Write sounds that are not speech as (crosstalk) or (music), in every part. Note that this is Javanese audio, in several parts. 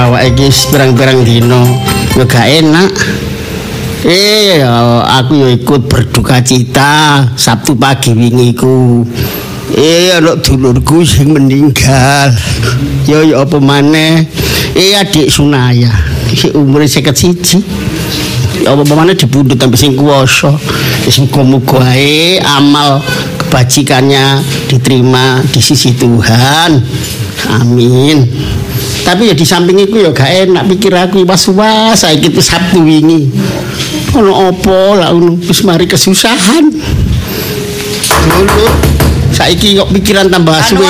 awak iki pirang-pirang dino yo gak enak. Eh, aku yo ikut berduka cita Sabtu pagi wingi ku. Eh, anak dulurku sing meninggal. Yo yo apa maneh? Eh, adik Sunaya. Si 51. Ya apa maneh dibundut sampai sing kuwasa. Wis muga-muga ae amal kebajikannya diterima di sisi Tuhan. Amin. Tapi ya di samping itu ya gak enak pikir aku was-was saiki itu Sabtu wingi. Ono opo lah wis mari kesusahan. Dulu saiki kok pikiran tambah suwe.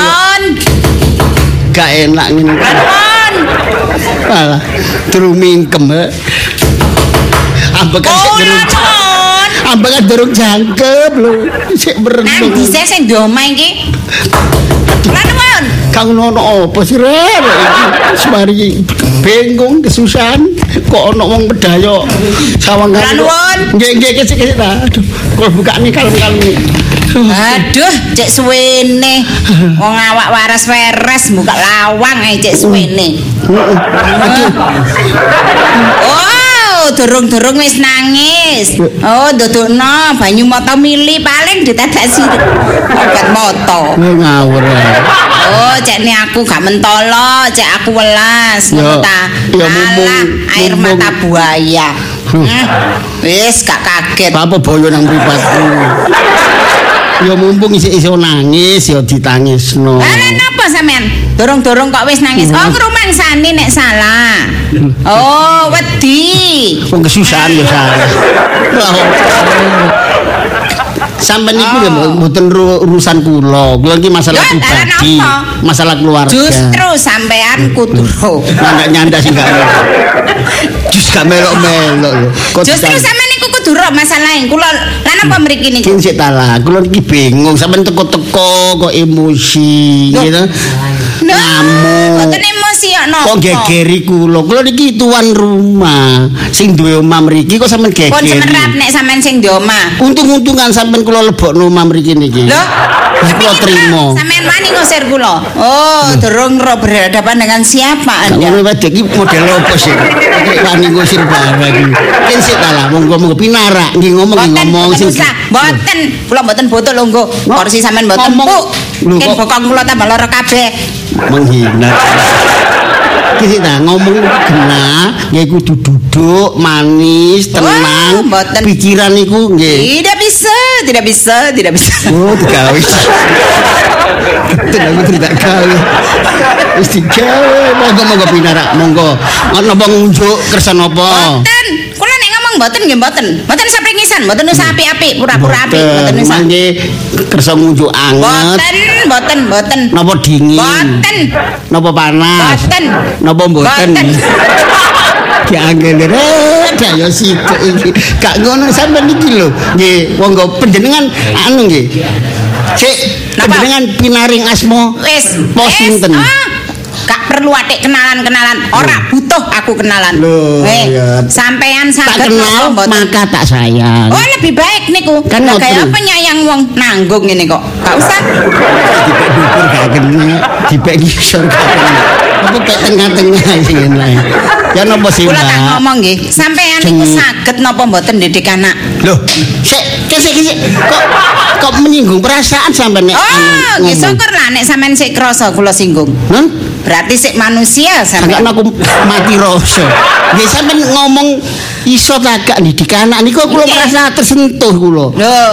Gak enak ngene. anuan. Alah, durung mingkem. Ambekan sik Oh, durung ambekan durung jangkep lho. Sik Nang merenung. dhisik sing iki. (laughs) Anuan. Kang nono apa sih Ren? Semari bingung kesusahan kok ono wong pedayo sawangan. Ranuwun. Nggih nggih kesik ta. Aduh, kalau buka nih kalem-kalem. Aduh, cek suwene. Wong awak waras weres buka lawang ae cek suwene. Oh, durung-durung wis nangis. Oh, ndodokno banyu mata mili paling ditadasi obat mata. Nggih ngawur. Oh, cek ni aku gak mentolo, cek aku welas, ngono ta. Alah, mumpung- air mata buaya. Hmm. Wis gak kaget. Apa boyo nang mripatku. Ya mumpung isih-isih nangis ya ditangisno. Lah napa sampean? Dorong-dorong kok wis nangis. Oh, ngrumangsani nek salah. Oh, wedi. Wong kesusahan ya salah. Sampai niku ya mboten ru- urusan kula. Kula iki masalah Ya, pribadi, masalah keluarga. Justru sampean kudu. nyanda-nyanda sih gak ada. (laughs) Jus gak melok-melok Justru sampean niku kudu ro masalahe. Kula lan apa mriki niku? Kin sik ta lah, kula iki bingung sampean teko-teko kok emosi gitu. Nah, Ngamuk. Mboten emosi kok napa? Kok gegeri kula? Kula niki tuan rumah. Sing duwe omah mriki kok sampean Pun gegeri. semerap nek sampean sing di omah. Untung-untungan sampean kula lebokno omah mriki niki. Wis kula trimo. Sampean wani ngusir kula. Oh, durung ro berhadapan dengan siapa Anda? ngono wedok iki model opo sih? Kayak wani ngusir barang iki. Kin sik ta lah, monggo-monggo pinarak nggih ngomong ngomong sing usah. Boten, kula boten botol lho nggo. Kursi sampean boten Ngomong. empuk. Lho, Ken kok- bokong kula tambah lara kabeh. menghina. Kisi ta ngomong kena, nggih kudu duduk manis, tenang. Wah. Pikiran iku nggih. Tidak bisa, tidak bisa, tidak bisa. Oh, digawe. Betul aku tidak gawe. Wis digawe, monggo-monggo pinarak, monggo. Ana apa ngunjuk kersa napa? Boten, kula nek ngomong boten nggih boten. Boten sapringisan, boten usah apik-apik, pura-pura apik, boten usah. Mangke kersa ngunjuk anget. Boten, boten, boten. Napa dingin? Boten. Napa panas? Boten. Napa mboten? Boten. (laughs) Ki angel rek ya situ iki. Gak ngono sampean iki lho. Nggih, monggo panjenengan anu nggih. Sik, Napa? panjenengan pinaring asma Wis, pos sinten? Ah, Gak perlu atik kenalan-kenalan. Ora butuh aku kenalan. Loh, Eh, ya. sampean saged kenal maka tak sayang. Oh lebih baik niku. Kan ngoten. Kayak apa nyayang wong nanggung ngene kok. Gak usah. Dipek dukur gak kena, dipek ngisor gak kena. Apa kayak tengah-tengah sing lain. Ya napa sih, Kula tak ngomong nggih, sampean niku saged napa mboten didik anak? Loh, sik, kesik kesik. Kok kok menyinggung perasaan sampean nek Oh, nggih syukur lah nek sampean sik krasa kula singgung. Hah? Berarti sik manusia sampean. aku mati rasa. Nggih sampean ngomong iso tak gak didik anak niku kula merasa tersentuh kula.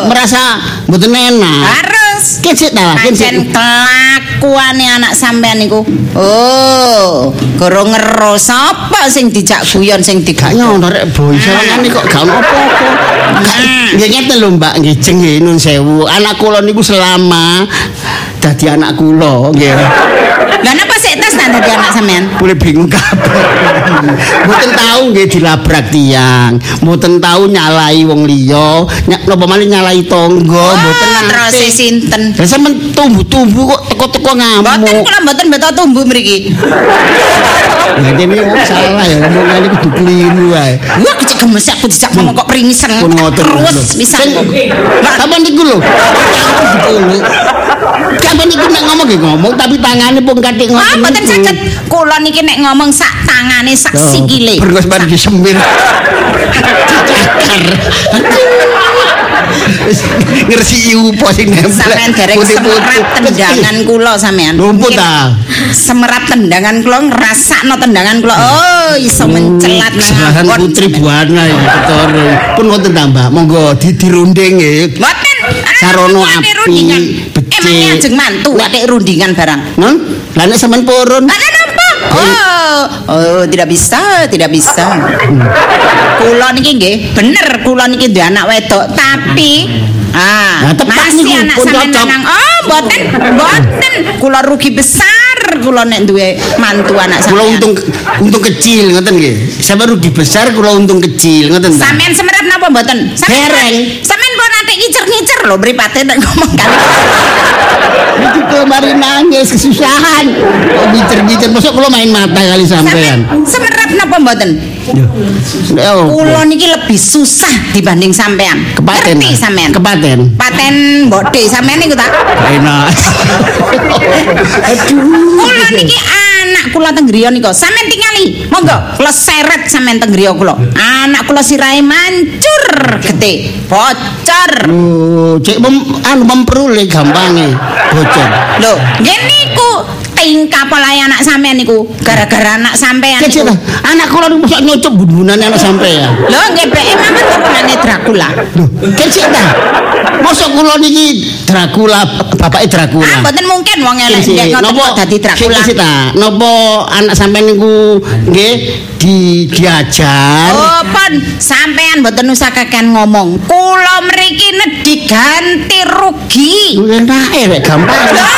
Merasa mboten enak. Harus. Kesik ta, kesik. kelakuane anak sampean niku. Oh, gorong ngeros sapa sing dijak guyon sing Gak digawe. nyono rek boy sawangan kok gak ono apa-apa. Gak- Nggih ngeten lho Mbak, nggih jeng nun sewu. Anak kula niku selama dadi anak kula nggih. Lah sik tes dadi anak sampean? Boleh bingung kabeh. Mboten tahu nggih dilabrak tiang, mboten tahu nyalai wong liya, ny- napa malih nyalai tangga, mboten Oh, terus nate. sinten? Lah sampean tumbuh-tumbuh kok teko-teko Mboten ngamuk. kula mboten beto tumbuh mriki. Lah kene wong salah ya ngomongane kudu keliru wae. Wah, kecek gemes aku dijak ngomong kok pringisen. Pun ngoten. Terus bisa. Sing- Sampeyan niku lho. Sampeyan iki nek ngomong nggih ngomong tapi tangane pun katik Ah, ngoten. mboten niku. saged. Kula niki nek ngomong sak tangane sak Oh, sikile. Berkos mari disemir. Dicakar. Wis Ngresi upo sing nempel. Sampeyan dereng semerap tendangan kula sampean. Rumput Nggih. ta? Semerap tendangan kula ngrasakno tendangan kula. Oh, iso mencelat nang. Putri Buana iki betul. Pun ngoten ta, Mbak. Monggo dirunding nggih. Sarono api, becik. Emangnya ajeng mantu atik rundingan barang. Non? Lah nek sampean purun. Ada apa? Oh, oh, tidak bisa, tidak bisa. Kula niki nggih, bener kula niki duwe anak wedok, tapi ah, Nah, masih anak sampean lanang. Oh, mboten, mboten. Kula rugi besar kula nek duwe mantu anak Kula sampean. untung untung kecil ngoten nggih. Sampe rugi besar kula untung kecil ngoten ta. Sampean semerap napa mboten? Dereng. Kok nanti ngicer-ngicer lho mripate nek ngomong kali. Iki kemarin nangis kesusahan. Kok bicer-bicer mosok kula main mata kali sampean. Semerap napa mboten? Kula niki lebih susah dibanding sampean. kepaten. Ngerti sampean? Kepaten. Paten mbokde sampean niku tak. Enak. Aduh. Kula niki anak kula teng griya nika. Sampeyan tingali. Monggo kula seret sampeyan teng griya kula. Anak kula sirahe mancur gede. Bocor. Oh, cek mem, anu memperoleh gampange bocor. Lho, nggih niku tingkah polahe anak sampeyan niku gara-gara anak sampeyan Kecil niku. Anak kula niku mosok nyocok bun-bunane anak sampean. Lho, nggih beke mawon turunane Dracula. Loh, kecil ta. Mosok kula niki Dracula, bapake Dracula. Ah, mboten mungkin wong elek nggih ngoten nopo kok dadi Dracula. sik, ta. Nopo anak sampean niku nggih di diajar. Oh, pon, sampean mboten usah kakean ngomong. Kula mriki nedhi ganti rugi. Enak eh rek gampang. Lho,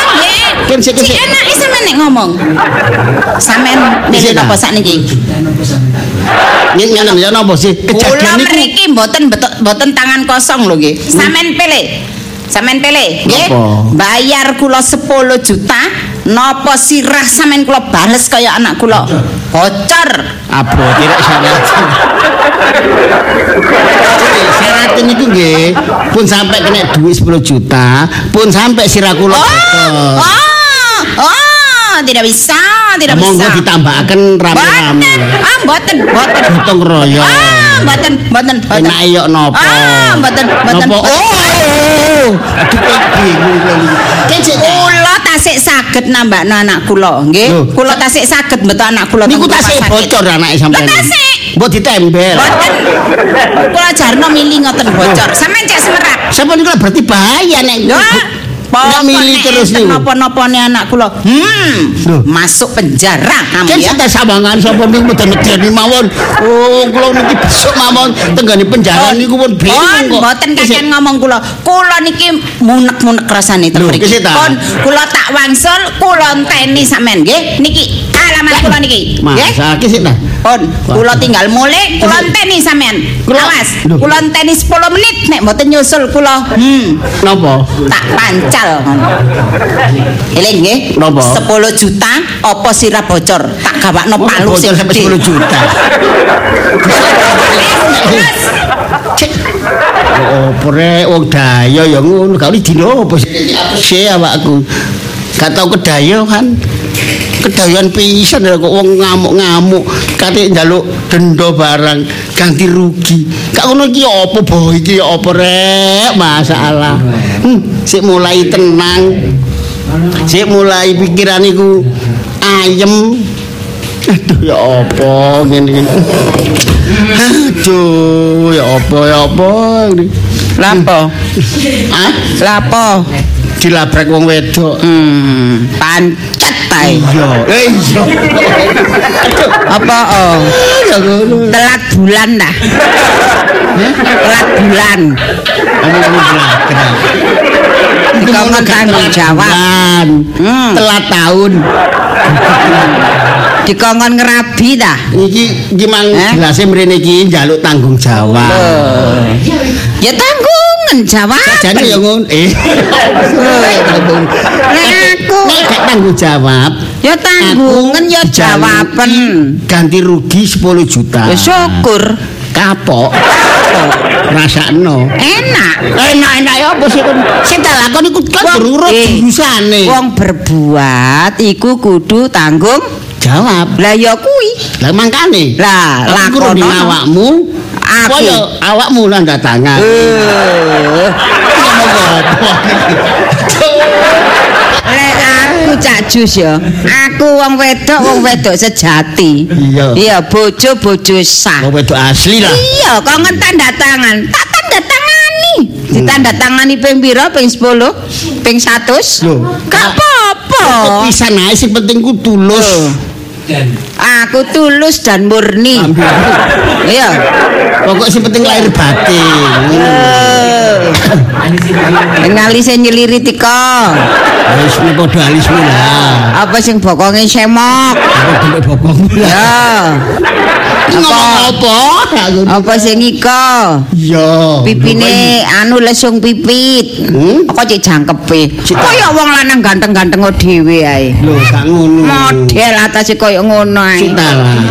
nggih. Ken sik, sik. enak iki sampean nek ngomong. Sampean milih Sik, napa ta? sakniki? Ini ngono ya napa sih? Kejadian niku mriki mboten mboten tangan kosong lho nggih. Sampean pilih. Sampean pilih, nggih. Bayar kula 10 juta, napa sirah sampean kula bales kaya anak kula? Bocor. apa tidak syarat. Syarat niku nggih pun sampai kena duit 10 juta, pun sampai sirah kula Oh, bocor. oh, oh, tidak bisa, tidak Monggo bisa. ditambahkan rame-rame. Ah, boten, boten. Gotong royong. Ah, boten, boten, boten. Enak yo nopo? Ah, boten, boten. Nopo? boten. Oh, bingung kula. Kula tasik saged nambahno anak kula, nggih. Kula tasik saged beto anak kula niku tasik bocor anake sampean. Lah, tasik. Mbok ditembel. Boten. Kula jarno milih ngoten bocor. Sampeyan cek semerap. Sampeyan niku berarti bahaya nek. Milih terus niku. Napa-napane anak kula. Hmm, masuk penjara kamu ya. kita sawangan sapa niku medeni mawon. Oh, kula niki besok mawon tenggane penjara niku pun bingung kok. mboten kakean ngomong kula. Kula niki munek-munek rasane ten mriki. Pon, kula tak wangsul, kula enteni sampean nggih. Niki alamat kula niki. Nggih. Masa sik ta? Pon, kula tinggal mulai, kula enteni sampean. Awas, kula enteni 10 menit nek mboten nyusul kula. Hmm, Napa? tak pancal. Eling nggih. Napa? 10 juta apa sirah bocor? Tak gawakno palu sing sampai gede. 10 juta. (laughs) Oh, pore wong daya ya ngono, kali dina apa? Sih awakku. Gak tau kedaya kan. Kedayan pisan ya, kok wong ngamuk-ngamuk kate njaluk denda barang ganti rugi. Gak ngono iki apa boh iki apa rek masalah. Hmm, sik mulai tenang. Sik mulai pikiran iku ayem. Aduh ya apa ngene iki. Aduh ya apa ya apa. Lapo? Ah, Lapo? Dilabrak wong wedok. Hmm, pancet tae. Iya, eh iya. Apa oh? Telat bulan dah. Telat bulan. Itu Kau ngono gak tanggung telat jawab. bulan. Hmm. Telat tahun. (laughs) Dikongkon ngerabi dah. Iki gimang Eh? jelasnya mrene iki njaluk tanggung jawab. Ya tanggungan jawab. Sajane ya ngono. Eh. Nek aku Nek gak tanggung jawab, ya tanggungan ya jawaban. Ganti rugi 10 juta. Ya syukur. kapok? Rasakno. Enak. Enak-enak ya apa sih? Sing tak lakon iku durung eh, jurusane. Wong berbuat iku kudu tanggung jawab. lah ya kuwi. Lah mangkane. Lah lakonono. awakmu. Aku. Kaya awakmu lan datangan. Eh, Ngomong apa? Lek aku cak jus ya. Aku wong wedok, wong wedok sejati. Iya. Iya, bojo-bojo sah. Wong wedok asli lah. Iya, kok ngen tanda tangan. Tak tanda tangani. Ditanda tangani ping pira? Ping 10? Ping 100? Loh. Gak apa-apa. Pisan ae sing penting ku tulus. Aku tulus dan murni. Iya. Pokok sing penting lahir batin. Eh. Ngalise nyeliri tika. Wis padha alismu lah. Apa sing bokonge semok? Apa lah. Ya. Ngomong apa? Apa sing ika? Iya. Pipine anu lesung pipit. Hmm? Kok cek jangkepe. Kaya wong lanang ganteng-ganteng dhewe ae. Lho, gak ngono. Model atase kaya ngono ae.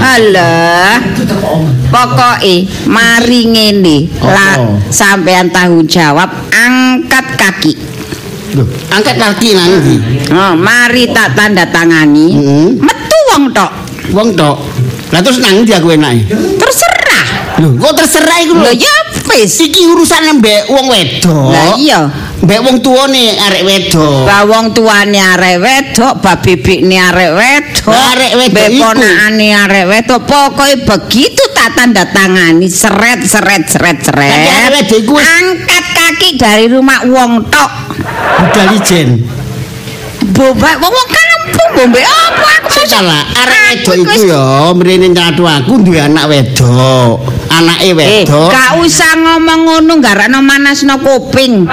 Alah. Pokoke mari ngene. Lah sampean tanggung jawab angkat kaki. Lho, angkat kaki nang ndi? Oh, mari tak tanda tangani. Hmm. Metu wong tok. Wong tok. Lah terus nang ndi aku enake? Terserah. Lho, kok terserah iku Lho ya wis. Iki urusan mbek wong wedok. Lah iya. Mbek wong tuane arek wedok. Ba wong tuane arek wedok, ba bibikne arek wedok, Lah, arek wedok be iku. ponakane arek wedok. Pokoke begitu tak tanda tangani seret seret seret arek seret. wedok iku wis- Angkat kaki dari rumah wong tok. Budal ijen. Boba wong wong kampung bombe apa aku salah, arek wedok Aku iku ya mrene nyatu aku duwe anak wedok. Anake Eh, wedok. gak usah ngomong ngono garakno manasno kuping.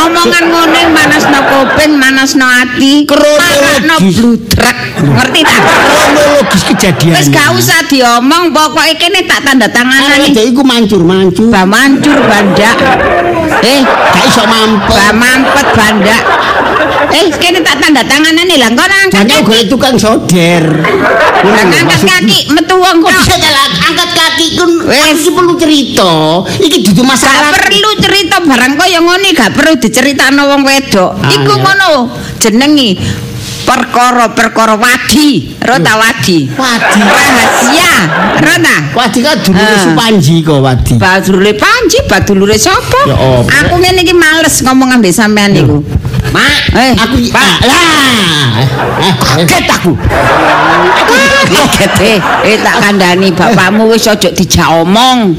Omongan ngono manasno kuping, manasno ati, Kronologis. marakno bludrek. Ngerti tak? kronologis kejadian. Wis gak usah diomong, pokoke kene tak tanda tanganan wedok iku mancur-mancur. Ba mancur bandak. Eh, Gak iso mampet. ba mampet bandak. Eh, kene tak tanda tanganan nih lah, kau angkat Jangan kaki. golek tukang soder. Lah, Angkat kaki, metu wong Kok bisa jalan angkat kaki kun aku sih perlu cerita. Iki dudu Gak masalah. perlu cerita barang kaya ngono gak perlu diceritakno wong wedok. Ah, Iku iya. ngono jenengi perkara-perkara wadi, rota wadi. Wadi. Rahasia, rota. Wadi kan dulure Ah. Supanji kok Wadi. Badulure Panji, badulure sapa? Aku ngene iki males ngomong ambek sampean niku. Mak, Eh, aku Pak. Ah, lah. Kaget aku. Kaget eh, eh tak kandhani bapakmu wis aja dijak omong.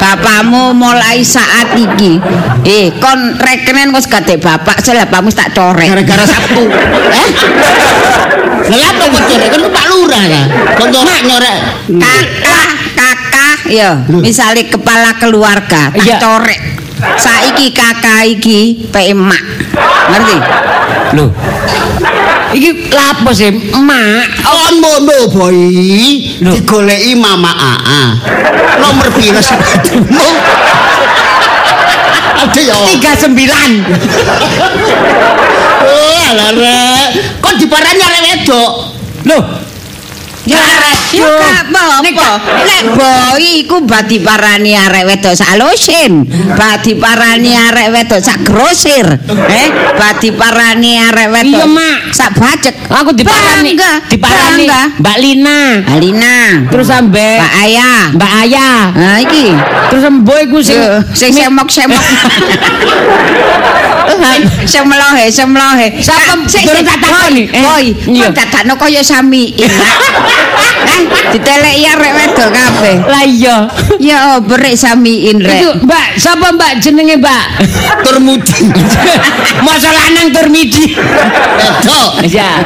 Bapakmu mulai saat iki. Eh, kon rekenen wis gadek bapak, saya bapakmu tak corek. Gara-gara Sabtu. Eh? Lah apa kok kan Pak Lurah lah. Kok nyorek nyorek. kakak kakak ya misalnya kepala keluarga tak Iya. corek saiki kakak iki pe emak ngerti Lho. Iki lapo sih, Mak? On mono boy. Loh. Digoleki Mama Aa. Nomor pira sepatumu? Ada ya. 39. Oh, alah rek. Kok diparani arek wedok? Loh. Ya, ya gak apa-apa. Nek boy iku badi parani arek wedok sak losin, badi parani arek wedok sak grosir, eh, badi parani arek wedok Iya, Mak. sak bajek. Aku diparani, diparani. Mbak Lina. Alina, Terus sampe Pak Ayah. Mbak Ayah. Nah iki Terus semboy ku (laughs) sing sing semok-semok. Melohe. Siapa? Sik, Durung tak takoni. Boy, Eh, iya. kok dadakno kaya sami. (laughs) Eh, diteleki arek wedok kabeh. Lah iya. Ya berek samiin Itu rek. Mbak, siapa Mbak jenenge Mbak? Termudi. (laughs) Masa lanang termidi. Wedok. Ya.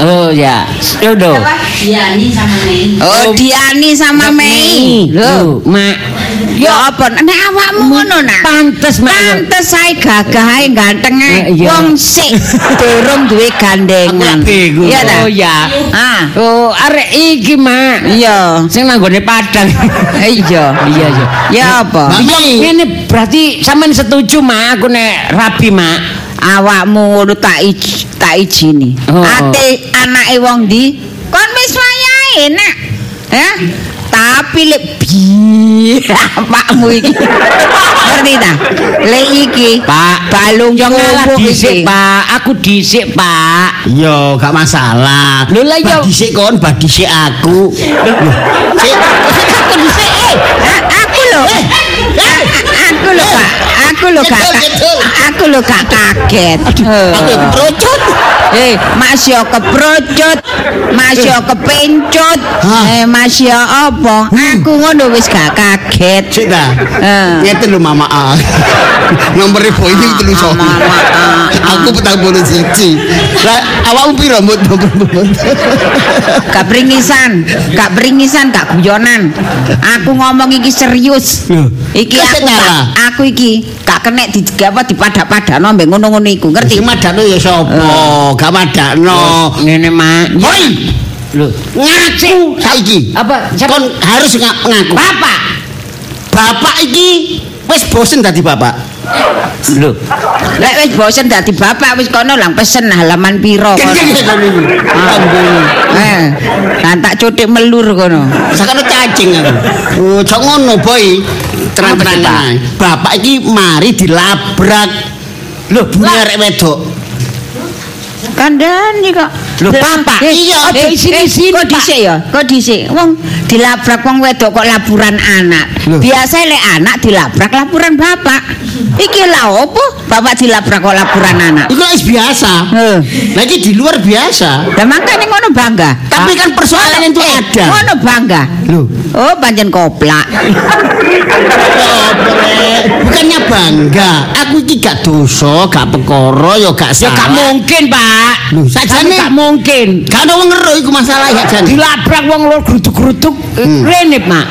Oh ya. Yodo. Diani sama Mei. Oh, Diani sama Mei. Lho, Mak. ya apa? Nek awakmu ngono nak. Pantes Mak. Pantes sae gagah ae ganteng ae. Wong sik durung duwe gandengan. Iya ta? Oh ya. Ah, Oh, arek iki, Mak. iya. Sing nanggone Padang. (laughs) Iya. Iya, iya. Ya apa? Ini berarti sampean setuju, Mak, aku nek rabi, Mak. Awakmu ngono tak ij tak ijini. Oh. Ate anake wong ndi? Kon wis wayahe nak. Ya? Tapi lek bi (laughs) pakmu iki. Ngerti ta? Lek iki Pak, balung yo ngalah dhisik. Pak. Aku dhisik, Pak. Yo gak masalah. Lho, lah, yo. Dhisik kon, bah dhisik aku. Sik, aku dhisik. eh. Aku lho. A- Aku lho Kak. Aku lho gak. Aku lho gak kaget. Aku Eh. kerucut. Eh, Mas yo keprocut, Mas yo kepencut, Hah? eh Mas yo apa? Aku ngono wis gak kaget. Sik ta. Eh. Ngeten lho Mama A. (laughs) Nomere boy iki telu so. Mama A. (laughs) Aku petang bolu siji. Lah awakmu piro mut? (laughs) Gak beringisan, gak beringisan, gak guyonan. Aku ngomong iki serius. Iki aku aku iki gak kena di apa dipadak-padakno mbek ngono-ngono iku, ngerti? Sing madakno ya sapa? Gak madakno. Ngene, Mak. Hoi, Lho, ngaku saiki. apa? Kon harus nga- ngaku. Bapak. Bapak iki wis bosen dadi bapak. Lho, Lek wis bosen dadi bapak wis kono lang pesen halaman piro kono. Gede kon iki. Ambune. Eh, kan tak cutik melur kono. Sakane cacing aku. Oh, cok ngono, boy. Terang-terangan ae. Bapak iki mari dilabrak. Lho, bunyi arek wedok. Kandhani kok. Lho, iya, eh, di sini, eh, sini, Kok Pak. dhisik ya? Kok dhisik? Wong dilabrak wong wedok kok laburan anak. Biasa lek anak dilabrak laburan bapak. Iki lah opo? Bapak dilabrak kok laburan anak. Iku wis biasa. Heh. Lah iki di luar biasa. Lah makane ngono bangga. Tapi kan persoalan itu Eh, ada. Ngono bangga. Lho, Oh, pancen koplak. bukannya bangga. Aku iki gak dosa, gak perkara, ya gak ya gak salah. mungkin, Pak. Lho, sakjane- gak mungkin. Gak ada wong ngero iku masalah ya jan. Dilabrak wong loro grutuk-grutuk Hmm. rene, Mak.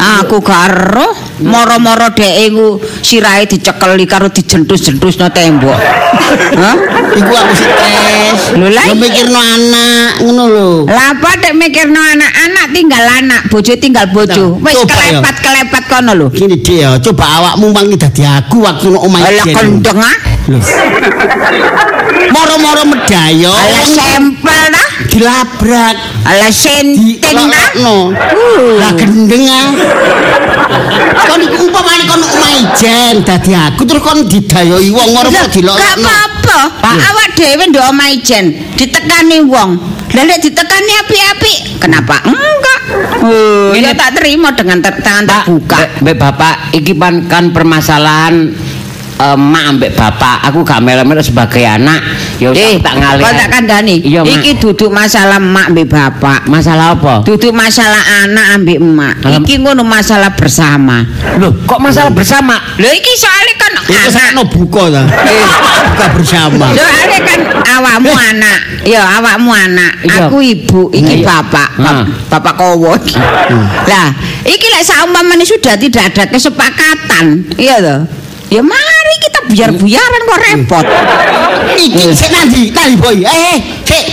Aku karo moro-moro dhek iku sirahe dicekeli karo dijentus-jentusno tembok. (laughs) Hah? Iku aku stres. Lho, lah iya. mikirno anak ngono lho. Lah apa dek mikirno anak-anak tinggal anak, bojo tinggal bojo. Wis kelepat-kelepat kono lho. Gini dia, coba awakmu mangi dadi aku waktu no omahe Lah kendeng ah. Lho. Moro-moro medayo Ala sempel dah. dilabrak Ala senting dah. dilokno. Lah gendeng ah. Kon iku umpamane kon omahe Jen dadi aku terus kon didayoi wong Lah, Gak dilokno. apa-apa. Awak dhewe ndok omahe jen ditekani wong. Lah lek ditekani apik-apik, kenapa enggak? Oh, ya tak terima dengan tangan Pak, terbuka. Mbak- Mbak Bapak, iki pan kan permasalahan eh, emak ambek bapak. Aku gak melo-melo sebagai anak. Ya usah Eh, tak ngalih. kok tak kandhani. Iya. Iki duduk masalah emak mbek bapak. masalah apa? Duduk masalah anak ambek emak. Alam- Iki ngono masalah bersama. Loh, kok masalah bersama? Lho iki soalnya kan Itu anak. sakno buka ta. Buka bersama. Soalnya kan awakmu anak, ya awakmu anak, Iya. aku ibu, iki Iya. bapak, Nah. bapak kowo. iki. Lah, iki lek saumpamane sudah tidak ada kesepakatan, iya toh. Ya kita buyar-buyaran kok repot. Iki sik nanti, nanti boy. Eh, sik.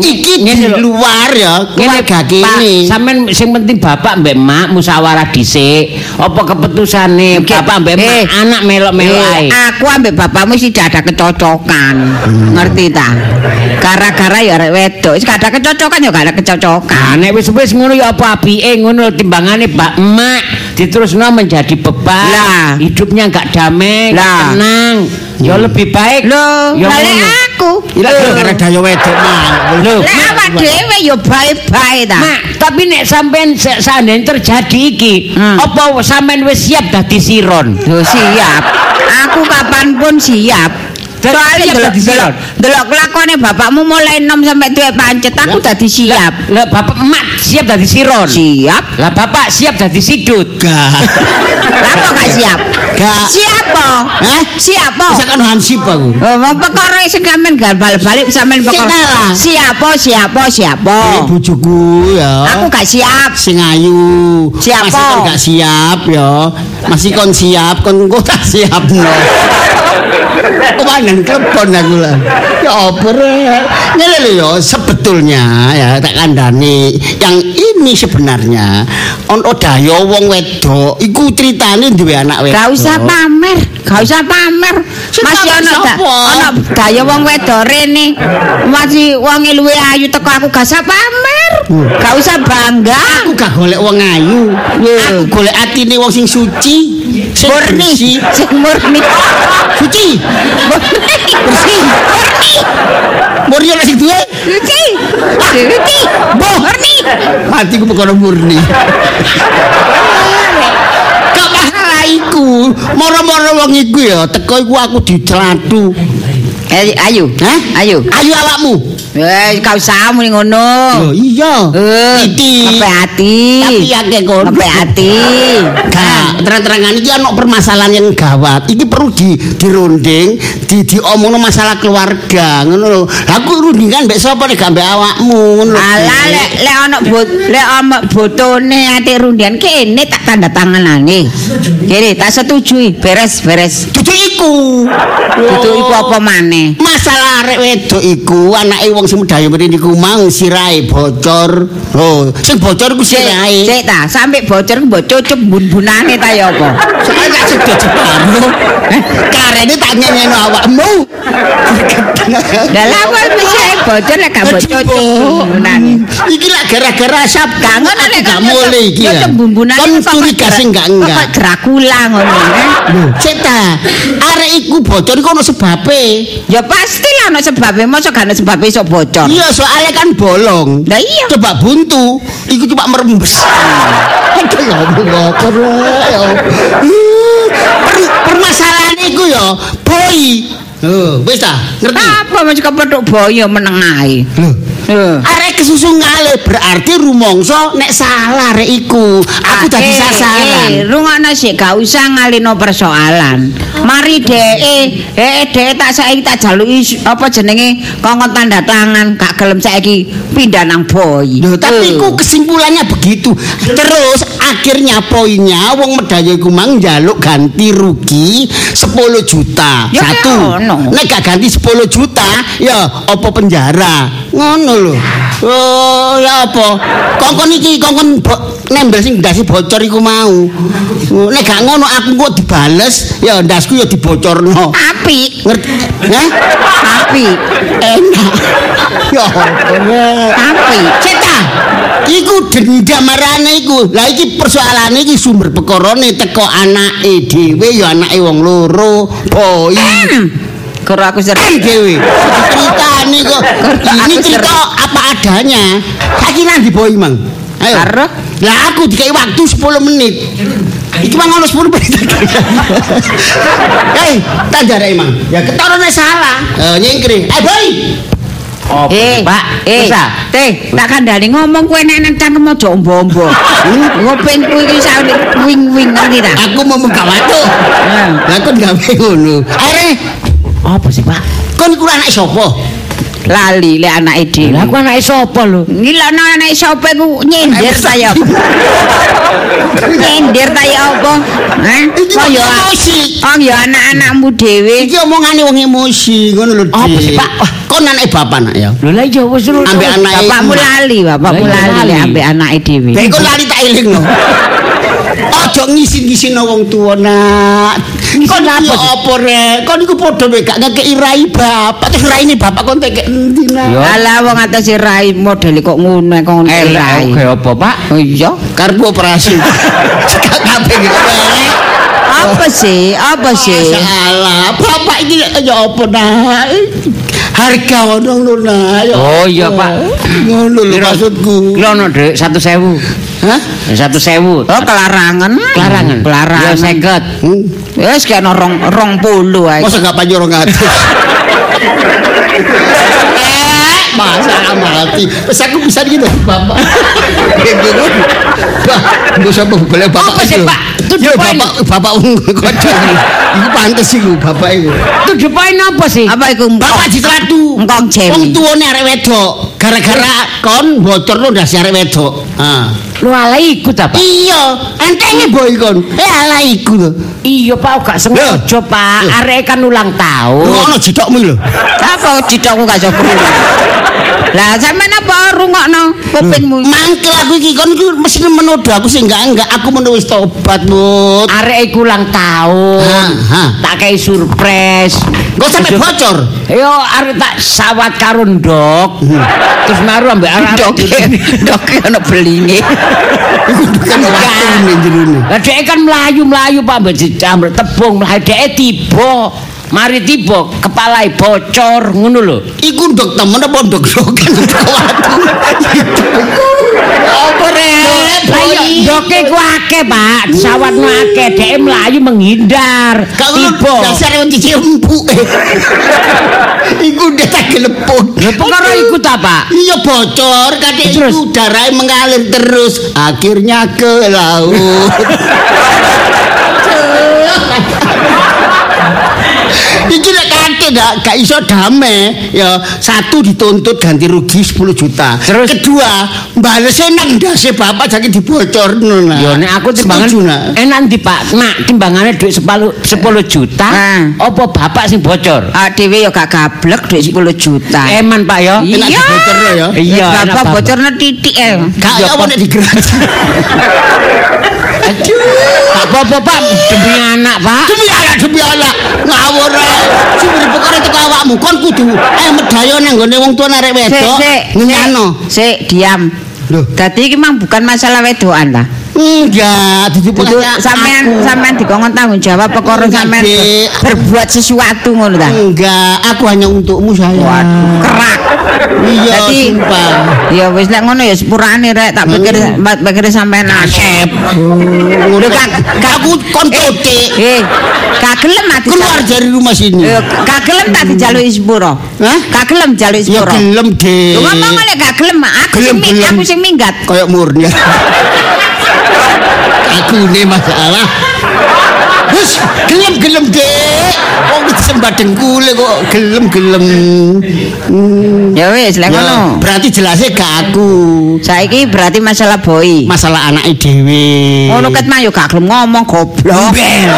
Iki di luar ya, keluarga Pak, kene. sampean sing penting bapak mbek emak musyawarah dhisik. Apa keputusane bapak mbek emak Eh. anak melok-melok ae. Eh, aku ambek bapakmu sih tidak ada kecocokan. Ngerti ta? Gara-gara ya arek wedok, wis ada kecocokan ya gak ada kecocokan. Nek wis-wis ngono ya apa apike ngono timbangane Mbak Emak diterusno menjadi beban. Lah. Hidupnya enggak damai, Lah. tenang. Ya lebih baik. Loh, ya aku. Ila gara daya wedok mah. Lek awak dhewe ya bae-bae ta. Mak, tapi nek sampean se- seandainya terjadi iki, Hmm. apa sampean wis siap dadi siron? Yo siap. Aku kapanpun siap. Soalnya siap delok delok siap. delok kelakone bapakmu mulai enom sampai duwe pancet aku dadi siap. Lah bapak emak siap dadi siron. Siap. Lah bapak siap dadi sidut. Gak. Lah kok gak siap? Gak. Siap po. Hah? Siap po. Bisa kan hansip aku. Oh, mau perkara sing sampean gak balik-balik sampean perkara. kalah. Siap po, siap po, siap po. Ini bojoku ya. Aku gak siap. sing ayu. Siapa? Masih kon gak siap ya. Masih kon siap, kon engko tak siap no. Kemarin klepon aku lah. Ya apa rek? Ngene lho ya sebetulnya ya tak kandhani yang ini sebenarnya ono daya wong wedok iku ceritane duwe anak wedok. Gak usah pamer, gak usah pamer. Masih pamer ono sapa? ono gaya wong wedok rene. Masih wong luwe ayu teko aku gak usah pamer. Gak usah bangga. Aku gak golek wong ayu. Aku golek atine wong sing suci, sing Murni, sing murni. Suci. Murni. Bersih. Murni ora sing duwe. Suci. Suci. Murni. Hatiku perkara murni. Gak masalah iku. Moro-moro wong iku ya teko iku aku diclatu. Eh, ayo. Hah? Ayo. Ayu awakmu. Eh, kau usah muni ngono. Loh iya. Eh, Iki. Ngepe hati. Tapi akeh kono. Ngepe hati. Gak, terang-terangan iki ana permasalahan yang gawat. Iki perlu di dirunding, di diomongno masalah keluarga, ngono lho. Aku rundingan mbek sapa nek gak mbek awakmu, ngono. Alah lek lek ana bot lek ana botone ati rundian kene tak tanda tanganane. Kene tak setujui, beres beres. Dudu iku. Itu iku apa maneh? Masalah arek wedok iku anake wong sing medhayo mrene iku mang sirahe bocor. Oh, sing bocor Sik, sirahe. sik ta, sampe bocor ku mbok cucup bun-bunane ta ya apa? Soale tak sedo jeparo. Karene tak nyenyeno awakmu. Lah lha bisa bocor lek gak mbok cucup bun-bunane? Iki lak gara-gara asap Gak ngono Aku gak mulai iki. ya. Cucup bun-bunane Kon curiga sing gak enggak. Kok Dracula ngono eh? Cek ta, arek iku bocor iku ono sebabe. Ya pasti lah ana sebabe, mosok gak ana sebabe iso bocor. Iya, soalnya kan bolong. Lah iya. Coba buntu, iku cuma merembes. Aduh ya Allah, ya. Per- Permasalahan iku ya, boy. Oh, wis ta, ngerti? Apa masih kepethuk boyo meneng ae. Loh, Arek kesusu ngale berarti rumongso nek salah iku. Aku dadi Eh, sasaran. rungokno sik gak usah ngalino persoalan. Mari dhek, eh dhek tak saiki tak jaluki apa jenenge kongkon tanda tangan, gak gelem saiki pindah nang boy. Loh, tapi Eh. iku kesimpulannya begitu. Terus akhirnya poinnya wong medaya iku mang njaluk ganti rugi 10 juta. Ya, Satu. ya. Nek gak ganti 10 juta, ya apa penjara. Ngono lho. Oh, ya apa? Kongkon iki kongkon bo- nembel sing ndasi bocor iku mau. Nek gak ngono aku kok dibales, ya ndasku ya dibocorno. Apik, Ngerti? Hah? apik, Enak. Ya apik. Ceta, iku dendam marane iku. Lah iki persoalane iki sumber pekorone teko anake dhewe ya anake wong loro, boy. Karo aku Kan sering dhewe. Ceritane kok. Ini cerita apa adanya. Saiki nang di boy, Mang? Ayo. Karo? Lah aku dikai waktu 10 menit. Iki mang ono 10 menit. Hei, tak jarai, Mang. Ya ketorone salah. Eh, nyingkri. Eh, boy. Oh, Eh, Pak. eh, teh, tak kandhani ngomong kowe nek nang cangkem aja ombo-ombo. Ngopeng kuwi iki sawet wing-wing ngerti ta? Aku mau muka. Lah kon gawe ngono. Are, Apa sih, Pak? kon iku anak sapa? Lali lek anake dhewe. Lah aku anake sapa lho? Ngilokno anake sapa iku nyindir ta ya? Nyindir ta ya apa? Hah? Kok ya emosi. Oh ya anak-anakmu dhewe. Iki omongane wong emosi ngono lho. Apa Dik. sih, Pak? Kon anake bapak nak ya. Lho lah iya wis lho. Ambek anake Bapakmu lali, bapakmu Lah, lali ambek anake dhewe. Dek kon lali tak elingno. Ojo ngisin-ngisino wong tuwa nak. Kon apa iki apa rek? Kon iku padha wae gak ngekeki rai bapak. Terus raine bapak kon tekek endi nak? Yo. Alah wong atas rai model kok ngono kok ngono Eh, rai. lah apa, Pak? Oh iya. Karbu operasi. Cekak kabeh gitu. Apa sih? Apa sih? Salah, bapak ini ya apa nak? Harga ngono lho nak. Ya Oh, iya? Pak. Ngono lho maksudku. Lho ono Dek 1000. Hah? 1000. Oh kelarangan. Kelarangan. Kelarangan. Ya 50. Hmm. Wis kena rong rong puluh ae. Masa gak ngatus? Eh, (laughs) Masa mati. Terus aku bisa gitu, bapak. Gitu. Bah, gak usah boleh bapak Apa sih, itu. Pak? Itu Ya, depan. bapak, bapak wong kocok. Iku pantes iku, bapak iku. Itu depan apa sih? Apa iku? Bapak ditratu. Engkong cemi. Wong tuwane arek wedok. Gara-gara kon bocor lo ndasi arek wedok. Ah. Lu ala ikut apa? Iya, entenge boy kon. Eh ala iku lho. Iya Pak, gak sengaja Pak. Arek kan ulang Lu tahun. ono jidokmu lho. Apa cidokku gak krungu. Lah sampean apa rungokno kupingmu? Mangkel aku iki kon iki mesti menodo aku sing enggak enggak aku menu wis tobat, Mut. Arek iku ulang tahun. Ha, ha. Tak kei surprise. Kok sampe bocor? Yo arek tak sawat karo ndok. Terus maru ambek arek Doke, doke ana belinge. Kan waktu ning jerone. Lah dhek kan mlayu-mlayu Pak mbek dicamber tebung mlayu dhek tiba. Mari tiba kepalai bocor ngono lho. Iku ndok temen apa ndok watu. Apa rek? Ndoke ku akeh Pak, sawatmu akeh dhek mlayu menghindar. Tiba. dasar wong cici empuk. Iku udah tak geleput. Lah perkara iku ta Pak? Iya bocor, kadek itu darahnya mengalir terus, akhirnya ke laut. (laughs) Iki nek kate dak gak iso damai ya satu dituntut ganti rugi 10 juta. Terus? kedua balese nang ndase bapak jadi dibocorno nah. Yo nek aku timbangan nak. enak ndi Pak? Nak timbangane dhuwit 10 10 juta. Ah. Apa bapak sing bocor? Ah dhewe ya gak gablek dhuwit 10 juta. Eman Pak yo. Enak Iya. dibocorno ya. Iya, Bapak Bapak. bocorno titik eh. Gak ya apa nek digerak. (laughs) Gak apa-apa Pak, demi anak Pak. Demi anak demi anak ngawur ae. Sumber perkara teko awakmu kon kudu eh medayo nang gone wong tuwa arek Sik, wedok. sik. Ngenyano. Sik, diam. Loh. Dadi iki mang bukan masalah wedokan ta. Enggak, dipulangnya sampean sampean dikongkon tanggung jawab perkara sampean berbuat sesuatu ngono ta. Enggak, aku hanya untukmu sayang. Waduh, kerak. Iya, sumpah. ya wis nek ngono ya sepurane rek tak pikir tak pikir sampean asep. Ngono kan Kak. aku kon totik. Eh, gak gelem ati. Keluar dari rumah sini. Eh, gak gelem tak dijaluki sepuro. Hah? Gak gelem jaluki Ya sepuro. gelem, Dik. Lu ngomong oleh gak gelem, aku sing aku sing minggat. Kayak murni. (laughs) aku ini masalah. Wis, gelem-gelem, Dek. Wong wis sembah dengkule kok gelem-gelem. Hmm. Ya wis, lek ngono. berarti jelasnya ke aku. Saiki berarti masalah boy. Masalah anake dhewe. Ngono ket mah yo gak gelem ngomong goblok. Bel.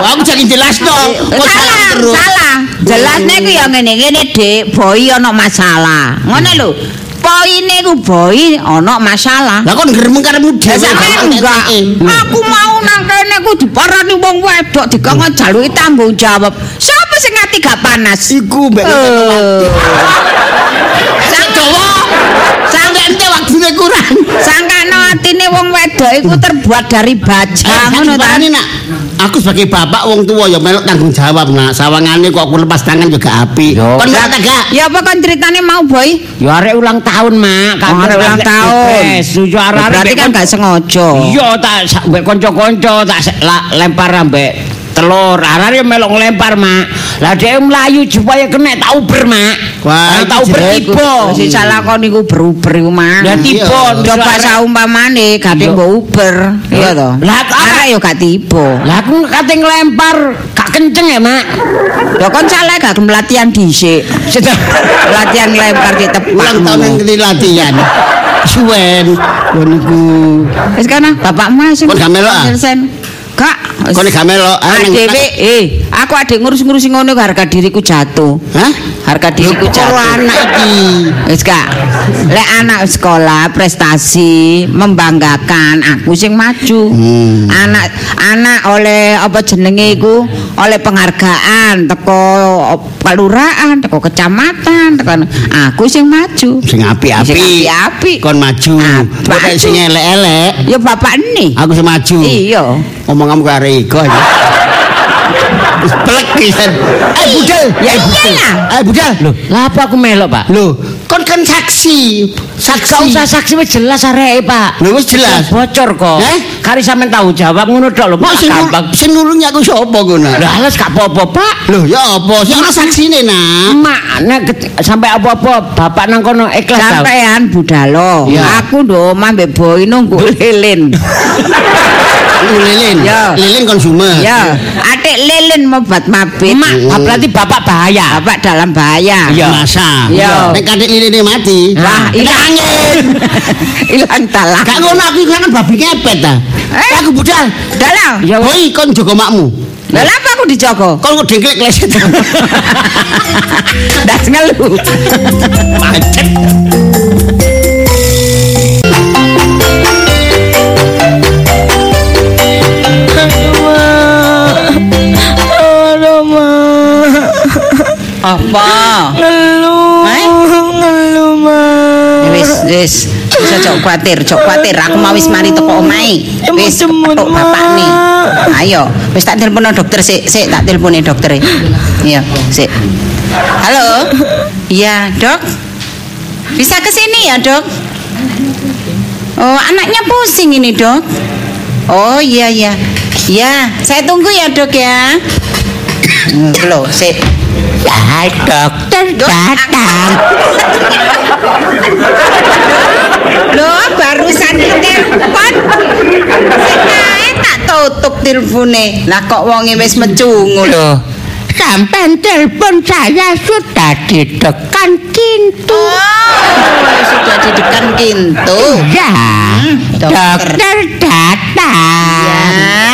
Oh, aku jangan jelas dong. Kok Eh, salah, terus? salah. Jelasnya ku ya ngene-ngene, Dik. Boy ana masalah. Ngono lho. Poine ku boy ana masalah. Lah kon ngremeng karepmu Ya dhewe. sampean enggak. Aku mau nang kene ku diparani wong wedok dikon jaluki tanggung jawab. Siapa sing ngati gak panas? Iku mbak. Eh. Sang Dawa. Sampai waktune kurang. Sangkano atine wong wedok iku terbuat dari baja ngono ta. Nak. Aku sebagai bapak wong tua ya melok tanggung jawab nak. Sawangane kok aku lepas tangan juga api. Kon ngerti gak? Ya apa kon ceritane mau boy? Yo arek ulang tahun, Mak. Oh, arek ulang tahun. Setuju arek. Berarti kan gak sengaja. Iya tak mbek kanca-kanca tak lempar ambek telur. Arek yo melok nglempar, Mak. Lah dhek mlayu supaya kena tak uber, Mak. Wah, tak uber tiba. Si salah kon niku beruber iku mah. Lah tiba. Coba saumpamane gate mbok Uber, iya to. Lah, kok- arek yo gak tiba. Lah aku kate nglempar gak kenceng ya, Mak. Lho kon salah gak latihan dhisik. Latihan nglempar di tepak. Ulang tahun yang latihan. Suwen. Kon niku. Wis kana bapakmu sing Kon gak melok, ah? Gak. gak ah, nang- Dhewe eh aku adek ngurus-ngurusi ngono harga diriku jatuh. Hah? Harga diriku Kok jatuh. anak iki. Wis. Lek anak sekolah prestasi membanggakan aku sing maju. Hmm. Anak anak oleh apa jenenge iku oleh penghargaan teko kelurahan, teko kecamatan, teko aku sing maju. Sing api-api. Sing api-api. Kon maju. Apa Kok kayak sing elek-elek. Ya bapak ini. Aku sing maju. Iya. Ngomong kamu karo Iko ya. Wis pelek pisan. Eh budal. Ya Eh, budal. Eh budal. Loh, lah apa aku melok, Pak? Loh, kon kan saksi. Saksi. Gak usah saksi wis jelas arek, Pak. Lho, wis jelas. Bocor kok. Eh? Kari sampean tahu jawab ngono tok lho, Kok Pak. Gampang. sing nulungi aku sapa ngono? Lah alas gak apa-apa, Pak. Loh, ya apa? Sing ana saksine, Nak. Mak, nek sampai apa-apa bapak nang kono ikhlas ta. Sampean budalo. Iya. Aku ndo mbek boy nunggu lilin. (laughs) Lu lilin. Ya. Lilin konsumer. Ya, atik lilin mobat mabit. Mak, berarti bapak bahaya. Bapak dalam bahaya. Iya. Masa. Iya. Nek kadek liline mati. Wah, hilang angin. (laughs) Hilang talang. Gak ngono aku kan babi ngepet ta. Eh? Aku budal. Dalam. Ya Boy kon jaga makmu. Lah lha apa aku dijogo? Kok kok dengklek leset. (laughs) Ndas ngelu. Macet. Apa? Ngelu. Eh? Ngelu, Ma. Wis, wis. Wis aja kuwatir, aja kuwatir. Aku mau wis mari teko omahe. Wis petuk bapak nih. Ayo, wis tak telepon dokter sik, sik tak teleponi dokter. Iya, sik. Halo. Iya, Dok. Bisa ke sini ya, Dok? Oh, anaknya pusing ini, Dok. Oh, iya iya. Iya, saya tunggu ya, Dok ya. Hmm, Loh, sik. Ya, dokter datang. Loh, barusan ditelepon. Sing kae tak tutup telepone. Lah kok wonge wis mecungu lho. Sampai telepon saya sudah ditekan pintu. Oh, sudah di depan pintu. Ya, dokter. dokter datang. Ya.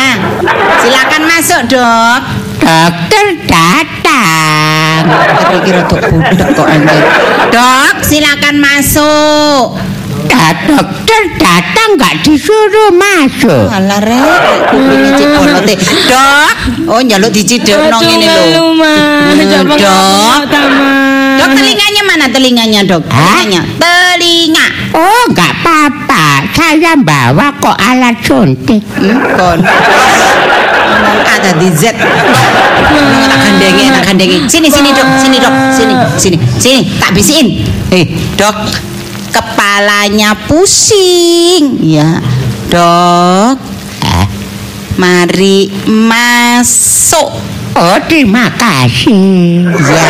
Silakan masuk, Dok. Dokter datang. Kira-kira tuh budak kok anjir. Dok, silakan masuk. Ya, dokter datang nggak disuruh masuk. Alah rek, kupinge ciponote. Dok, oh njaluk dicidekno ngene lho. Hmm, Dok. Dok, telinganya mana telinganya, Dok? Telinganya. Telinga. Oh, nggak apa-apa. Saya bawa kok alat suntik. Hmm, kon. Dadi Z. Tak gandengi, tak gandengi. Sini, sini, Dok. Sini, Dok. Sini, sini. Sini, tak bisiin. Eh, Dok. Kepalanya pusing. Ya. Dok, Eh, mari masuk. Oh, terima kasih. Ya.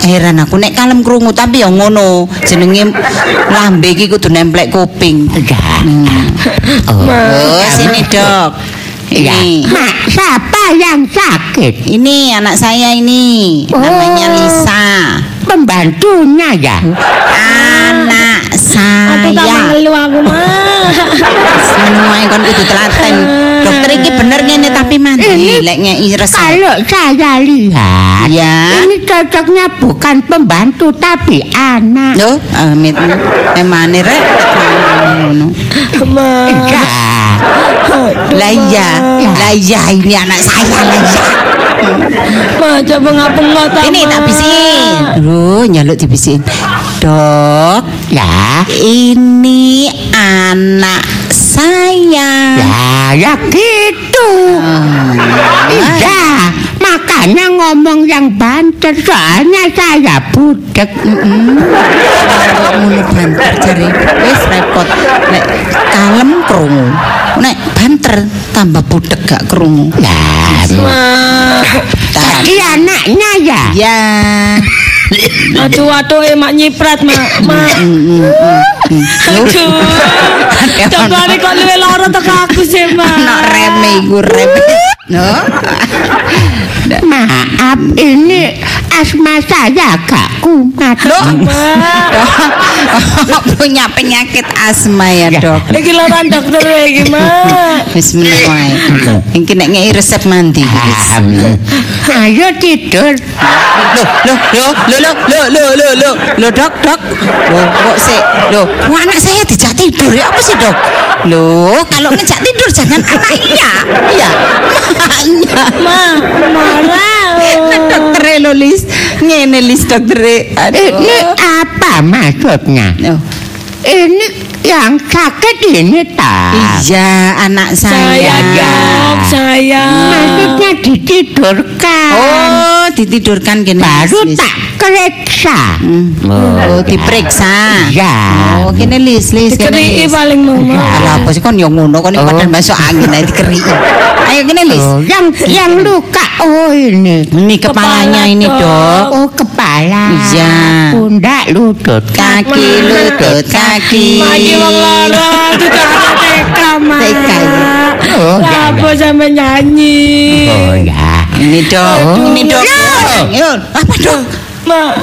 Heran aku nek kalem krungu tapi ya ngono. Jenenge lambe iki kudu nemplek kuping. Ya. Oh, Oh, sini, Dok. Ya. Ini. Mak, siapa yang sakit? Ini anak saya ini. Namanya Oh. Lisa. Pembantunya ya? Anak Aku tak saya. aku, Ma. Semua kon kudu telaten. Dokter iki bener ngene tapi mandi Ini lek ngei resep. Kalau saya lihat, Ya. ini cocoknya bukan pembantu tapi anak. Loh, amit emane rek ngono. Ma. Lah iya, lah iya ini anak saya lah iya. Ma, coba ngapengok ta, Ini tak bisiin. Duh, nyaluk dibisiin. Dok, Ya. ini anak saya. Ya, ya gitu. Ah. Iya, makanya ngomong yang banter soalnya saya budek. Kok ngono banter jare wis repot nek kalem krungu nek banter tambah budek gak krungu Ya, Ma. jadi anaknya ya. ya Aduh, (laughs) aduh, emak nyiprat, Ma. Ma. Aduh. Coba kok luwe loro teko aku sih, Ma. ana reme iku reme (laughs) no Maaf, ini asma saya gak kumat. Loh, (laughs) punya penyakit asma ya dok Iki loran dokter wae iki, Ma. Bismillah Iki nek ngei resep mandi. Ayo tidur. Loh, loh, loh, loh, loh, loh, loh, loh, loh, dok, dok. Loh, kok sih, loh, anak saya dijak tidur ya apa sih dok? Loh, kalau ngejak tidur jangan anaknya, iya, (laughs) makanya. Ma, marah. (laughs) Dokter lo lis, ngene listrik dre. Eh, apa maksudnya? Oh. Ini yang sakit ini tak? iya, anak Saya, saya. Dok, saya. Maksudnya ditidurkan. Oh, ditidurkan gini. Baru Lis, Lis. tak periksa. Hmm. Oh, diperiksa. Ya. Oh, kene lis, lis, lis. paling mama. Alah apa sih kon yo ngono kon iki Oh. padahal masuk angin ae dikeri. Ayo kene lis. Oh, yang yang luka oh ini. Ini kepalanya Kepala, ini, Dok. Dok. Oh kepala. Iya. Pundak lutut. Kaki lutut kaki. Maki wong loro, tidak ada teka, Ma. Teka, iya. Oh, ya, apa sampe nyanyi? Oh ya. Ini dok, ini dok. Yo, apa dok? Ma,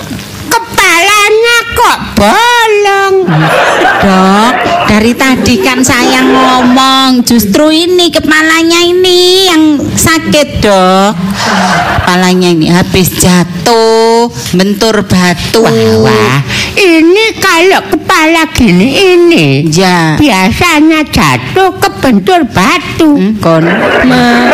Kepalanya kok bolong. Dok, Dari tadi kan saya ngomong, justru ini kepalanya ini yang sakit, Dok. Kepalanya ini habis jatuh, bentur batu. Wah, ini kalau kepala gini ini Ya. biasanya jatuh ke bentur batu. Hmm, kon. Ma.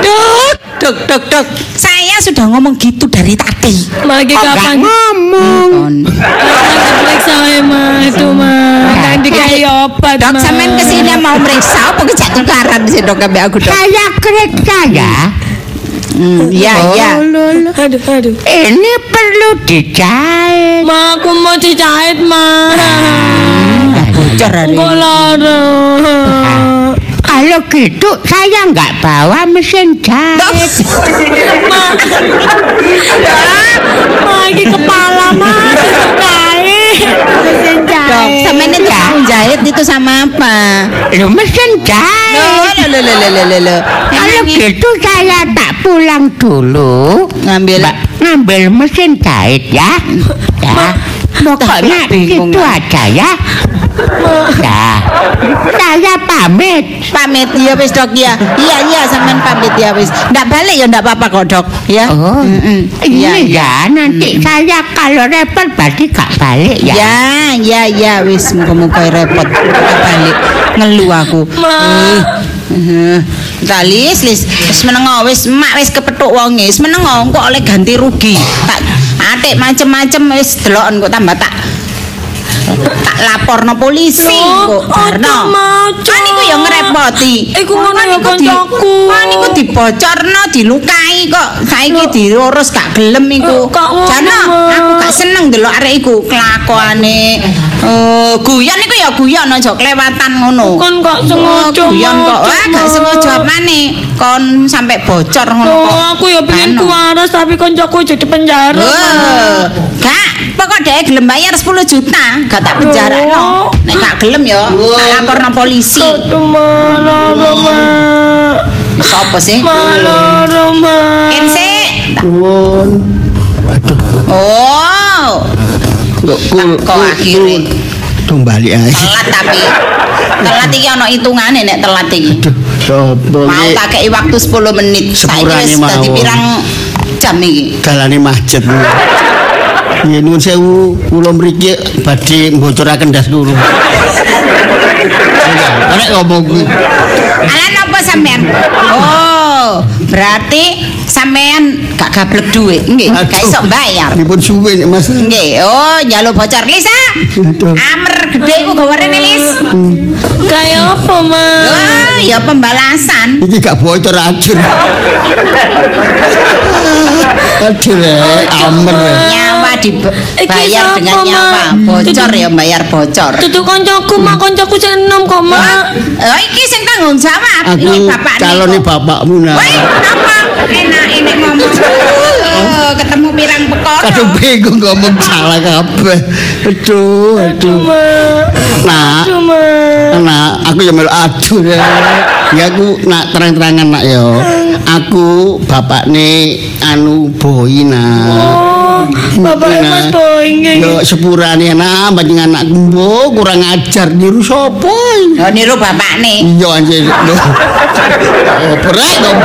Dok, dok, dok, dok. Saya sudah ngomong gitu dari tadi. Kok nggak kapan? ngomong? Kon. Periksa ae, ma itu ma. Kan dikai obat. Dok, sampean ke sini mau meriksa apa kejatuh tukaran sih dok aku dok? Saya kerja ya. Hmm, iya, iya. Oh, loh. Aduh, aduh. Ini perlu dijahit. Ma, aku mau dijahit, ma. Bocor hari Kok ini. lara? Kalau gitu saya nggak bawa mesin jahit. (laughs) Ma. Ma, iki kepala, ma. Mesin Dok, jahit. sampean itu tukang jahit itu sama apa? Loh, mesin jahit. loh, loh, loh, loh, loh, loh. Kalau Emangnya gitu saya tak pulang dulu. ngambil Mbak, ngambil mesin jahit ya. Ya. Pokoknya Ma. aja ya. Ya. Saya pamit. pamit ya wis dok ya. Iya iya sampean pamit ya wis. Ndak balik ya ndak apa-apa kok dok ya. Oh. Iya ini ya nanti saya kalau repot berarti gak balik ya. Ya, ya, ya, wis muga-muga repot balik ngeluh aku. Ma. Heeh. Ta lis lis wis menengo wis mak wis kepethuk wonge wis menengo kok oleh ganti rugi. Tak atik macem-macem wis deloken kok tambah tak tak laporno polisi kok Barno. Ma, Kan iku ya ngerepoti. Iku ngono ya Kan iku di- koncoku. Kan iku dibocorno, dilukai kok. Saiki diurus gak gelem iku. Ma. aku gak seneng delok arek iku kelakuane. Eh, guyon iku ya guyon aja kelewatan ngono. Kon gak Oh, sengaja, guyon kok. Wah, gak sengaja apane. Kon sampai bocor ngono Loh, kok. aku ya pengen Anu. kuwaras tapi koncoku jadi penjara. Gak, pokok dhek gelem bayar 10 juta, gak tak penjara no. Nek gak gelem ya, tak laporno polisi. Sopo sih? Ma, lara, ma. Kense. Nuwun. Waduh, Oh, kok kul kok akhirnya Dong balik ae. telat tapi telat iki ana hitungane nek telat iki. Sapa Mau tak kei waktu 10 menit. Saiki wis dadi pirang jam iki. dalane macet. Ya nuwun sewu, kula mriki badhe mbocoraken das kula. Nek ngomong kuwi. Ala napa sampean? Oh, berarti sampean gak gablek duit, nggih, gak iso bayar. Dipun suwe nek Mas. Nggih, oh njaluk bocor Lisa. Aduh. Amer gede iku gawarene Lis. Kayak apa, ma? Wah, ya pembalasan. Iki gak bocor acur. (laughs) Aduh, rek, amer. rek. Nyawa dibayar dengan nyawa. Bocor ya bayar bocor. Tutu koncoku, ma, koncoku sing enom kok, ma. Oh, iki sing tanggung jawab. Aku Iki bapak calone bapakmu nah. Woi, apa? Enak ini ngomong. Oh, ketemu pirang perkara. Aduh bingung ngomong salah kabeh. Aduh, aduh. Ma. Nah, aku ya melu aduh. Ya aku nak terang-terangan nak ya. Aku bapakne anu boy nah. Oh, Bapak Mas Boy, nggih. Yo sepurane nak panjenengan anak mbok kurang ajar niru sapa. Oh, niru bapakne. Iya anjir. Loh. (laughs) Oh, berat dong.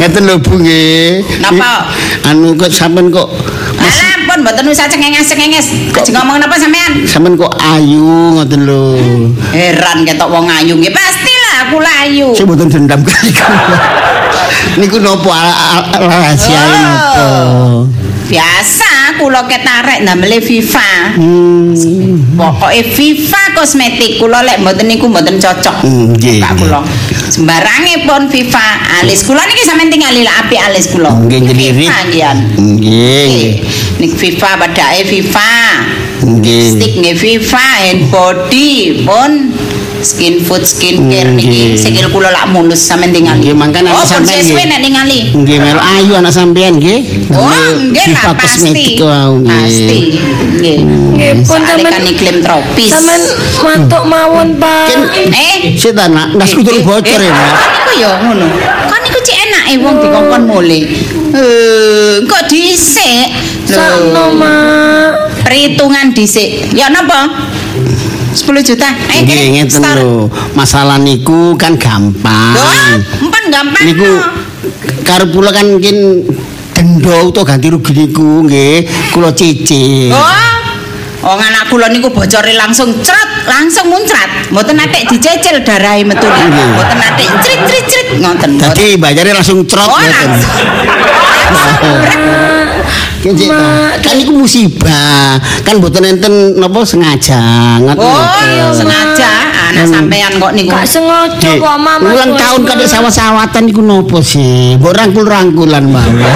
Ngeten lho Bu nggih. Napa? Anu kok sampean kok Alah, pun mboten usah cengenges-cengenges. Aja ngomong napa sampean? sampean kok ayu ngoten lho. Heran ketok wong ayu nggih. Pastilah aku lah ayu. Saya mboten dendam (laughs) kali kula. Niku nopo rahasia nopo? Biasa kula ketarek ndamele Viva. Hmm. Pokoke Viva kosmetik kula lek mboten niku mboten cocok. Hmm, nggih, nggih. kula. Sembarange pun Viva alis kula niki sampean tingali lah apik alis kula. Nggih. Viva nggih. Nik Viva padake Viva. Nggih. Stick nggih Viva hand body pun skin food skin care niki sikil kula lak mulus sampean tingali. Nggih, mangkane Oh, anak pun sampean nggih. nek tingali. Nggih melu ayu anak sampean nggih. Oh, nggih lah pasti. Pasti. Nggih. Nggih, pun sampean kan iklim tropis. sampean mantuk mawon, Pak. Eh, Sita nak ndas kudu eh, bocor eh, ya. Nak. Kan iku ya ngono. Kan iku cek enake wong dikongkon mule. Eh, kok dhisik. Sakno, Lho, ma. Perhitungan dhisik. Ya napa? 10 juta. Eh, Nggih kene, ngeten store. lho. Masalah niku kan gampang. Loh, empan gampang. niku no. karo kula kan mungkin denda utawa ganti rugi niku nggih kula cicil. Oh. Oh anak kula niku bocore langsung cret, langsung muncrat. Mboten natik dicecil darahe metu. Mboten natik crit crit crit ngoten. Dadi bayarnya langsung trot Oh, ngoten. (laughs) Kecik ta. Kan niku musibah. Kan mboten enten napa sengaja. ngoten Oh, lho. sengaja anak sampean kok niku. Gak sengaja kok mama. Ulang tahun kadek sawah-sawatan niku nopo sih? Mbok rangkul-rangkulan mawon. (laughs)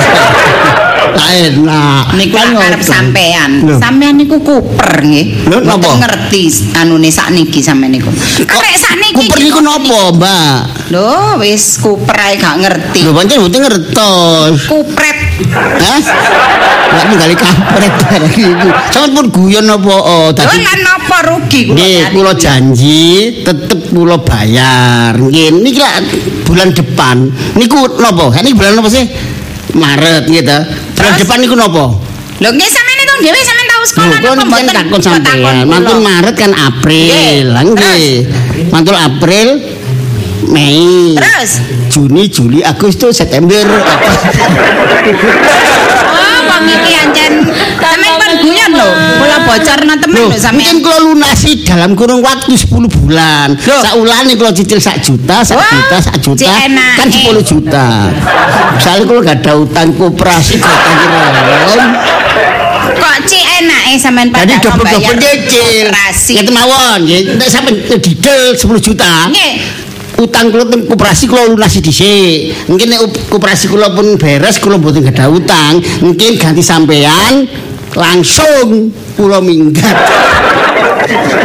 Tak enak. Niku Kan arep sampean. Sampean niku kuper nggih. Lho, napa? Mboten ngerti anune sakniki sampean niku. Kok Arek sakniki. Kuper niku nopo, Mbak? Lho, wis kuper ae gak ngerti. Lho pancen mboten ngertos. Kupret. Hah? Lah ninggali kampret barang iku. Sampeyan pun guyon apa oh dadi lan napa rugi kula. Nggih, kula janji tetep kula bayar. Nggih, niki lah bulan depan. Niku napa? Niki bulan apa sih? Maret gitu. Bulan depan niku napa? Lho nggih sampean itu dhewe sampean tahu Lho, sekolah napa mboten? takon kula? Mantun Maret kan April. Lah nggih. Mantul April Mei. Terus? Juni, Juli, Agustus, September. Oh, wong iki ancen sampean pun guyon lho. Kula bocorno temen lho sampean. mungkin kalau lunasi dalam kurun waktu 10 bulan. Loh. Saulane kalau cicil sak juta, sak Wah, juta, sak juta, kan eh. 10 juta. Misalnya kalau gak ada utang koperasi, utang kira Kok cik enak eh sampean Jadi pada double-double nyicil. Koperasi. Ya mawon, ya nek sampe didel 10 juta. Nggih. Utang kula teng koperasi kula lunasi dhisik. Mungkin nek koperasi kula pun beres kula mboten gadah utang, mungkin ganti sampean langsung kula minggat.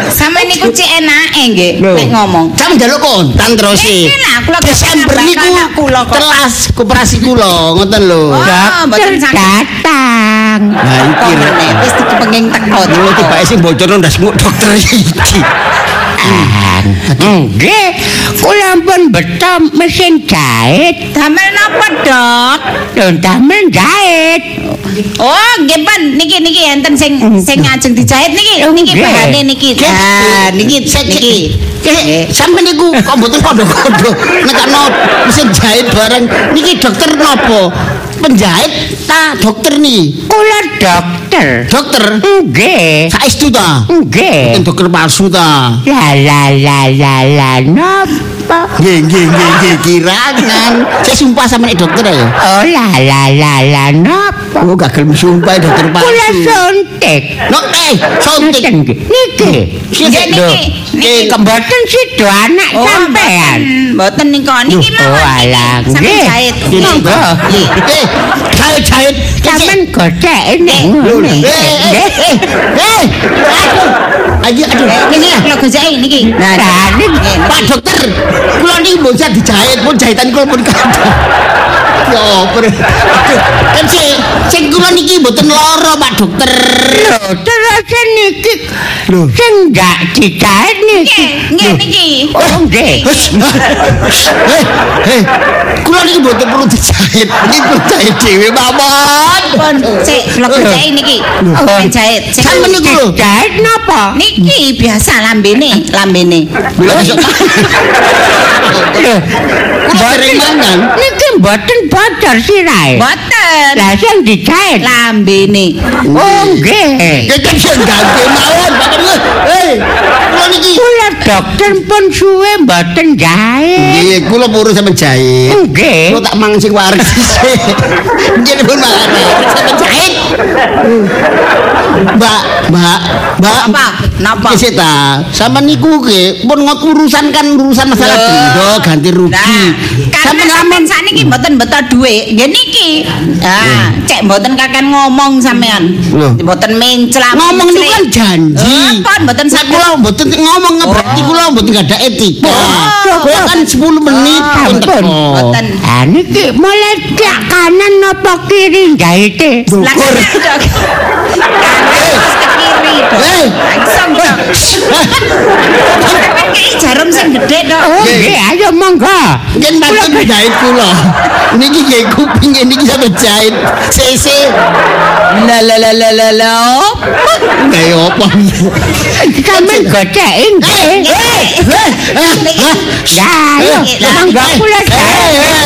Sampeyan niku cik enake nggih nek ngomong. Jam njaluk kontan terus sih. Iki lah, kula Desember niku kula telas koperasi kula ngoten lho. Oh, mboten datang. Nah iki meneh wis dikepenging teko. Lho tibake sing bocorno ndas dokter iki. Nggih, kula pun beto mesin jahit. Damel napa, Dok? Lho damel jahit. Oh, nggih Pan, niki niki enten sing sing ngajeng dijahit niki. Niki Nggih. bahane niki. Ah, niki niki. Eh, sampe niku kok mboten kondo-kondo nekakno mesin jahit bareng niki dokter napa? Penjahit ta dokter nih? Kula dokter. Dokter Nggih. saestu ta? Nggih. Mboten dokter palsu ta? La la la la la napa? Nggih nggih nggih nggih kirangan. Saya sumpah sama nek dokter ya. Oh la la la la napa? Oh gak gelem sumpah dokter Kula palsu. suntik. No, eh, suntik. Nggih. Niki. Nggih niki. Niki kemboten sido anak Oh, sampean. mboten. Niki Loh, mawon. oh, alah, niki. Sampeyan nggih. jahit. Monggo. Eh, jahit-jahit. Nek Lho, ngono. eh, eh, eh, eh, aduh, aduh, Eh, Niki kula gojeki niki. Nah, Pak dokter, kula niki saya dijahit, pun jahitan kula pun. Ya, ber. Aduh, kan sing sing kula niki mboten lara, Pak dokter. Lho, terus niki Lho. sing gak dijahit niki. Nggih, niki. Oh, nggih. Eh, eh, kula niki mboten perlu dijahit, niki perlu jahit dhewe mawon. Pun sik kula gojeki niki. Sampeyan jahit. Sik. Sampe niku lho. Dijahit napa? Niki biasa lambene, lambene. Lho. Lho, mangan. niki mboten bocor sirahe. Boten. Lah sing dijahit. Lambene. Oh, nggih. Kan sing ganti mawon, Dokter. Eh, kula niki Kula dokter pun suwe mboten jahit. Nggih, kula purus sampe jahit. Nggih. Kula tak mangan sing wareg dhisik. (laughs) Nggih pun mangan sampe jahit. Mbak, Mbak, Mbak. Apa? Napa? Kisih ta, sama niku ke, pun ngot urusan kan urusan masalah Loh. denda ganti rugi. Nah, Sampe sampean sakniki mboten beto dhuwit, nggih niki. Ah, cek mboten kakan ngomong sampean. Mboten menclam. ngomong niku kan janji. Apa mboten Nek saged kula mboten ngomong berarti kula mboten gak ada etika. Kula kan 10 menit pun Ampun. Mboten. Ah niki mulai kanan napa kiri jahite? Lah (laughs) Eh. Langsung dok. Iki jarum sing gedhe tok. Oh, nggih, ayo monggo. Ngen mantun jahit kula. Niki nggih kuping niki sampe jahit. Sese. La la la la la la. Kayak apa? Sampeyan godheki nggih. Ya, ayo, monggo kula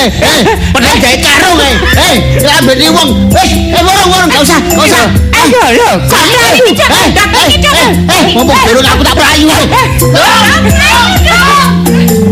eh, pernah jahit karung eh. Eh, lah beni wong. Eh, eh wong wong enggak usah, enggak usah. Ayo lho, kok eh, Eh, eh, eh, eh, eh, eh, eh, eh, eh